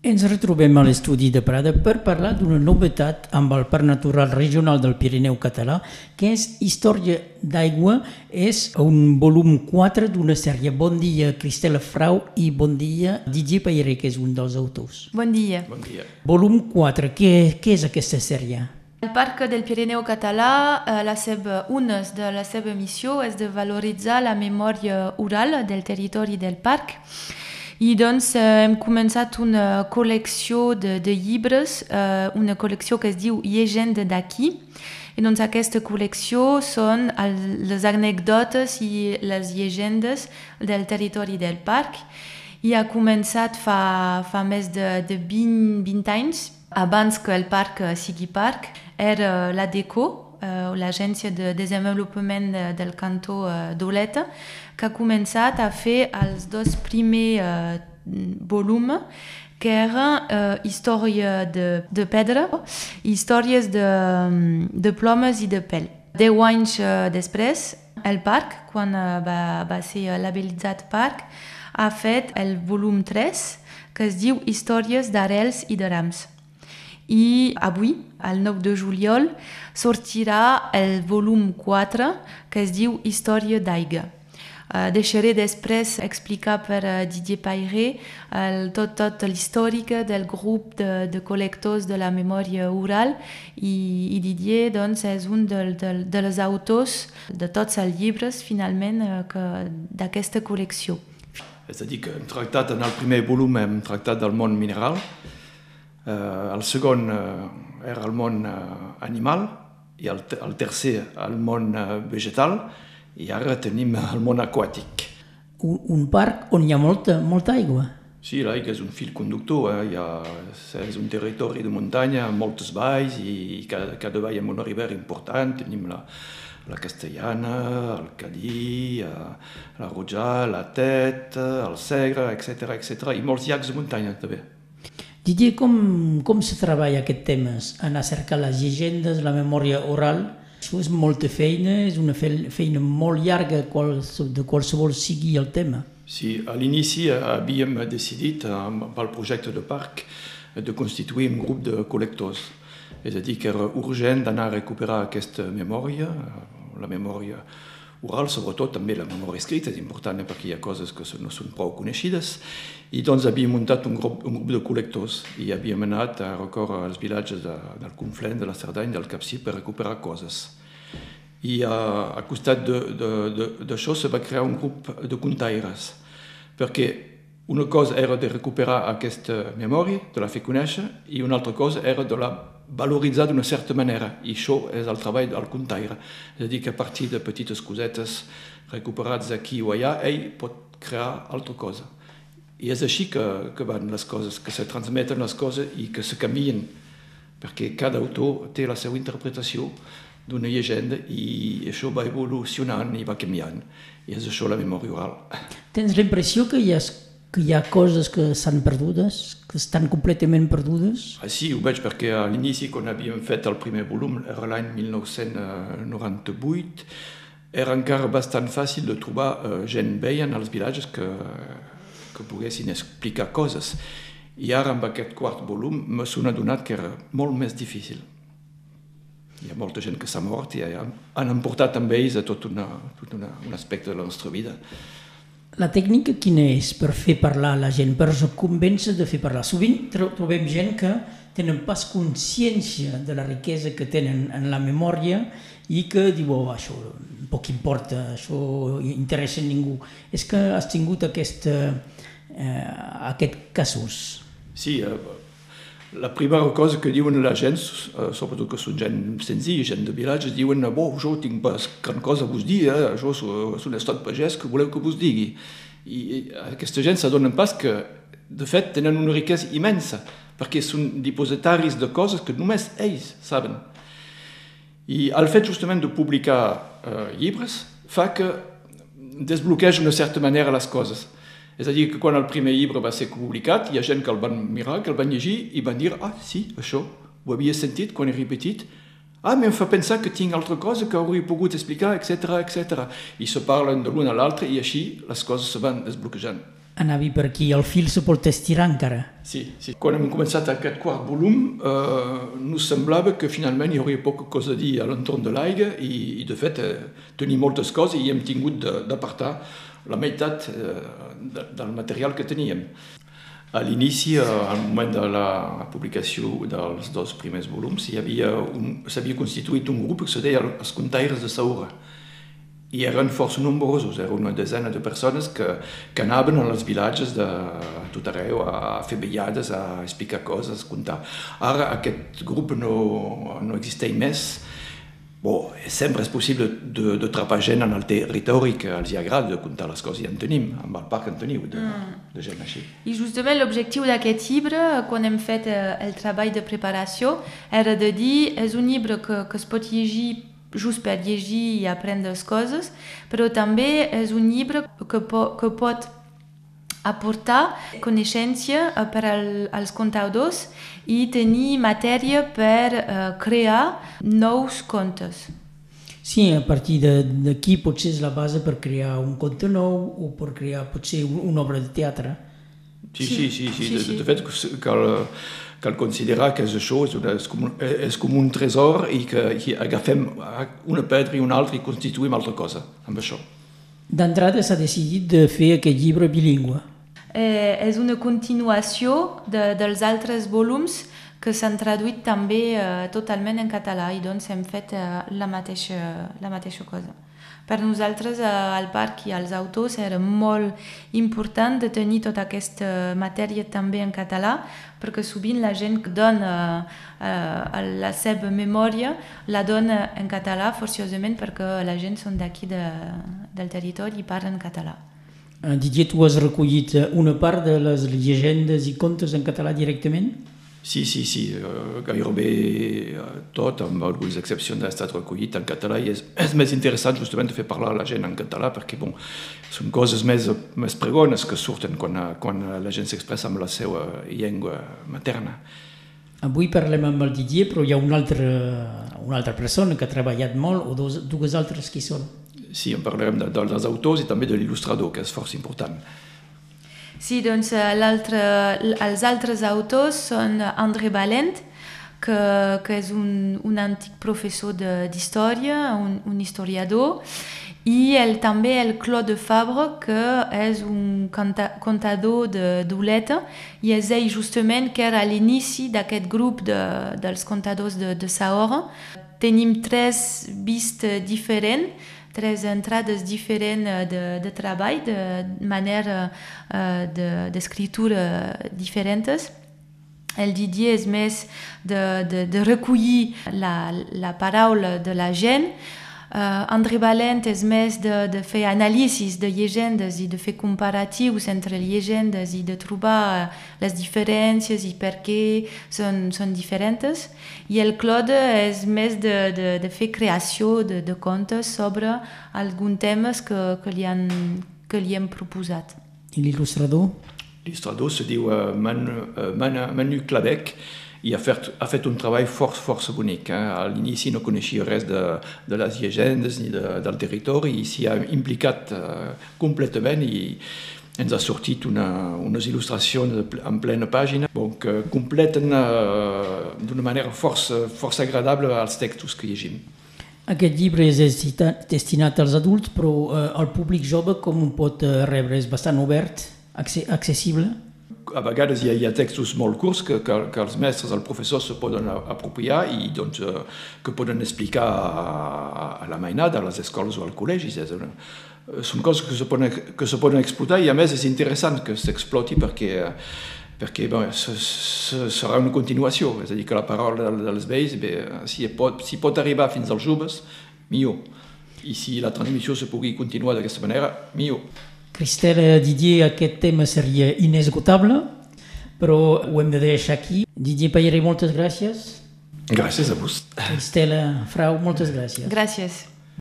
Ens retrobem a l'estudi de Prada per parlar d'una novetat amb el Parc Natural Regional del Pirineu Català, que és Història d'aigua, és un volum 4 d'una sèrie. Bon dia, Cristela Frau, i bon dia, Didier Pairé, que és un dels autors. Bon dia. Bon dia. Volum 4, què, què és aquesta sèrie? El Parc del Pirineu Català, eh, la seva, una de la seva missió és de valoritzar la memòria oral del territori del parc i doncs eh, hem començat una col·lecció de, de llibres, eh, una col·lecció que es diu Llegenda d'aquí. I doncs aquesta col·lecció són el, les anècdotes i les llegendes del territori del parc. I ha començat fa, fa més de, de 20, 20 anys, abans que el parc sigui parc, era la DECO, l'agència de desenvolupament de, del cantó eh, d'Oleta, que ha començat a fer els dos primers eh, volums que eren eh, història de, de pedra històries de, de plomes i de pèl. Deu anys eh, després, el parc, quan eh, va, va ser label·litzat parc, ha fet el volum 3, que es diu Històries d'arrels i de rams. I avui, el 9 de juliol, sortirà el volum 4, que es diu Història d'aigua. Uh, deixaré després explicar per uh, Didier Pairé el, tot, tot l'històric del grup de, de col·lectors de la memòria oral i, i Didier doncs, és un del, del, dels autors de tots els llibres finalment uh, d'aquesta col·lecció. És a dir, que hem tractat en el primer volum hem tractat del món mineral, eh, el segon eh, era el món eh, animal i el, el tercer el món eh, vegetal i ara tenim el món aquàtic. Un, un parc on hi ha molta, molta aigua. Sí, l'aigua és un fil conductor, eh? hi ha, és un territori de muntanya amb moltes valls i cada, cada vall amb una ribera important. Tenim la, la Castellana, el Cadí, la Rojà, la Tet, el Segre, etc etc i molts llacs de muntanya també. Didier, com, com se treballa aquest tema? Anar a cercar les llegendes, la memòria oral? Això és molta feina, és una feina molt llarga de qualsevol sigui el tema. Sí, a l'inici havíem decidit amb el projecte de parc de constituir un grup de col·lectors. És a dir, que era urgent d'anar a recuperar aquesta memòria, la memòria oral, sobretot també la memòria escrita, és important perquè hi ha coses que no són prou coneixides, i doncs havíem muntat un grup, un grup de col·lectors i havíem anat a recórrer als vilatges de, del Conflent, de la Cerdanya, del Capcí, per recuperar coses. I a, a costat d'això se va crear un grup de contaires, perquè una cosa era de recuperar aquesta memòria, de la fer conèixer, i una altra cosa era de la valoritzar d'una certa manera, i això és el treball del contaire. És a dir, que a partir de petites cosetes recuperats aquí o allà, ell pot crear altra cosa. I és així que, que van les coses, que se transmeten les coses i que se canvien, perquè cada autor té la seva interpretació d'una llegenda i això va evolucionant i va canviant. I és això la memòria oral. Tens l'impressió que hi ha que hi ha coses que s'han perdudes, que estan completament perdudes? Ah, sí, ho veig perquè a l'inici, quan havíem fet el primer volum, era l'any 1998, era encara bastant fàcil de trobar uh, gent veient als vilatges que, que poguessin explicar coses. I ara, amb aquest quart volum, me s'ho adonat que era molt més difícil. Hi ha molta gent que s'ha mort i han emportat amb ells a tot, una, tot una, un aspecte de la nostra vida. La tècnica quina és per fer parlar la gent, per convèncer de fer parlar? Sovint trobem gent que tenen pas consciència de la riquesa que tenen en la memòria i que diu, oh, això poc importa, això interessa a ningú. És que has tingut aquest, eh, aquest casos. Sí, eh, la primera cosa que diuen la gent, eh, sobretot que són gent senzilla, gent de vilatge, diuen bo, jo tinc pas gran cosa a vos dir, eh? jo és un estat pagès que voleu que vos digui. I aquesta gent s'adonen pas que, de fet, tenen una riquesa immensa, perquè són dipositaris de coses que només ells saben. I el fet justament de publicar eh, llibres fa que desbloqueja d'una certa manera les coses. És a dir, que quan el primer llibre va ser publicat, hi ha gent que el van mirar, que el van llegir i van dir ah, sí, això, ho havia sentit quan era petit, ah, em fa pensar que tinc altra cosa que hauria pogut explicar, etc etc. I se parlen de l'un a l'altre i així les coses se van desbloquejant. Anavi per aquí, el fil se pot estirar encara. Sí, sí. Quan hem començat aquest quart volum, eh, nos semblava que finalment hi hauria poca cosa a dir a l'entorn de l'aigua i, i, de fet, eh, tenim moltes coses i hem tingut d'apartar la meitat eh, de, del material que teníem. A l'inici, eh, al moment de la publicació dels dos primers volums, s'havia constituït un grup que se deia els Contaires de Saura i eren força nombrosos, era una desena de persones que, que anaven als vilatges de tot arreu a fer bellades, a explicar coses, a contar. Ara aquest grup no, no existeix més, Bon, sempre és possible de, de trapar gent en el territori que els agrada de contar les coses en tenim, amb el parc en teniu de, mm. de gent així. I justament l'objectiu d'aquest llibre, quan hem fet eh, el treball de preparació, era de dir és un llibre que, que es pot llegir just per llegir i aprendre les coses, però també és un llibre que, po que pot aportar coneixença eh, per al, als comptadors i tenir matèria per uh, crear nous contes. Sí, a partir d'aquí potser és la base per crear un conte nou o per crear potser una obra de teatre. Sí, sí, sí, sí. sí, sí. De, de fet, cal, cal considerar que això és, una, és, com, és com un tresor i que i agafem una pedra i una altra i constituïm altra cosa amb això. D'entrada s'ha decidit de fer aquest llibre bilingüe. Eh, és una continuació de, dels altres volums que s'han traduït també eh, totalment en català i doncs hem fet eh, la, mateixa, la mateixa cosa. Per nosaltres eh, al parc i als autors era molt important de tenir tota aquesta matèria també en català perquè sovint la gent que dona eh, la seva memòria la dona en català forciosament perquè la gent són d'aquí de, del territori i parlen català. Eh, Didier, tu has recollit una part de les llegendes i contes en català directament? Sí, sí, sí, uh, gairebé uh, tot, amb algunes excepcions, ha estat recollit en català i és, és més interessant justament fer parlar a la gent en català perquè bon, són coses més, més pregones que surten quan, quan la gent s'expressa amb la seva llengua materna. Avui parlem amb el Didier, però hi ha una altra, una altra persona que ha treballat molt, o dos, dues altres qui són. Sí, en parlarem de, dels autors i també de l'il·lustrador, que és força important. Sí, doncs eh, els altres autors són André Balent, que, que és un, un antic professor d'història, un, un historiador, i el, també el Claude Fabre, que és un contador de d'Oleta, i és ell justament que era l'inici d'aquest grup de, dels contadors de, de Sahora. Tenim tres vistes diferents, tres entrades diferents eh, de, de treball, de manera d'escriptura de, diferents. El Didier és més de, de, de recollir la, la paraula de la gent, Uh, André Valent és més de, de fer anàlisis de llegendes i de fer comparatius entre llegendes i de trobar les diferències i per què són, són diferents. I el Claude és més de, de, de fer creació de, de contes sobre alguns temes que, que, li, han, que li hem proposat. I l'il·lustrador? L'il·lustrador se diu uh, Manu, uh, Manu, Manu Clavec, i ha fet, ha fet un treball força, força bonic. Eh? A l'inici no coneixia res de, de les llegendes ni de, del territori i s'hi ha implicat uh, completament i ens ha sortit una, unes il·lustracions en plena pàgina bon, que completen uh, d'una manera força, força agradable els textos que llegim. Aquest llibre és destinat als adults, però uh, el públic jove com ho pot rebre? És bastant obert, accessible? A vegades hi ha, hi ha textos molt curts que, que, que els mestres, el professor se poden apropiar i doncs, que poden explicar a, a la mainada, a les escoles o al col·legi. És una, són coses que se, poden, que se poden explotar i a més és interessant que s'exploti perquè, perquè bé, se, se, serà una continuació, és a dir, que la paraula dels vells, bé, si, pot, si pot arribar fins als joves, millor. I si la transmissió se pugui continuar d'aquesta manera, millor. Cristela Didier, aquest tema seria inesgotable, però ho hem de deixar aquí. Didier Payere, moltes gràcies. Gràcies a vos. Cristela Frau, moltes gràcies. Gràcies.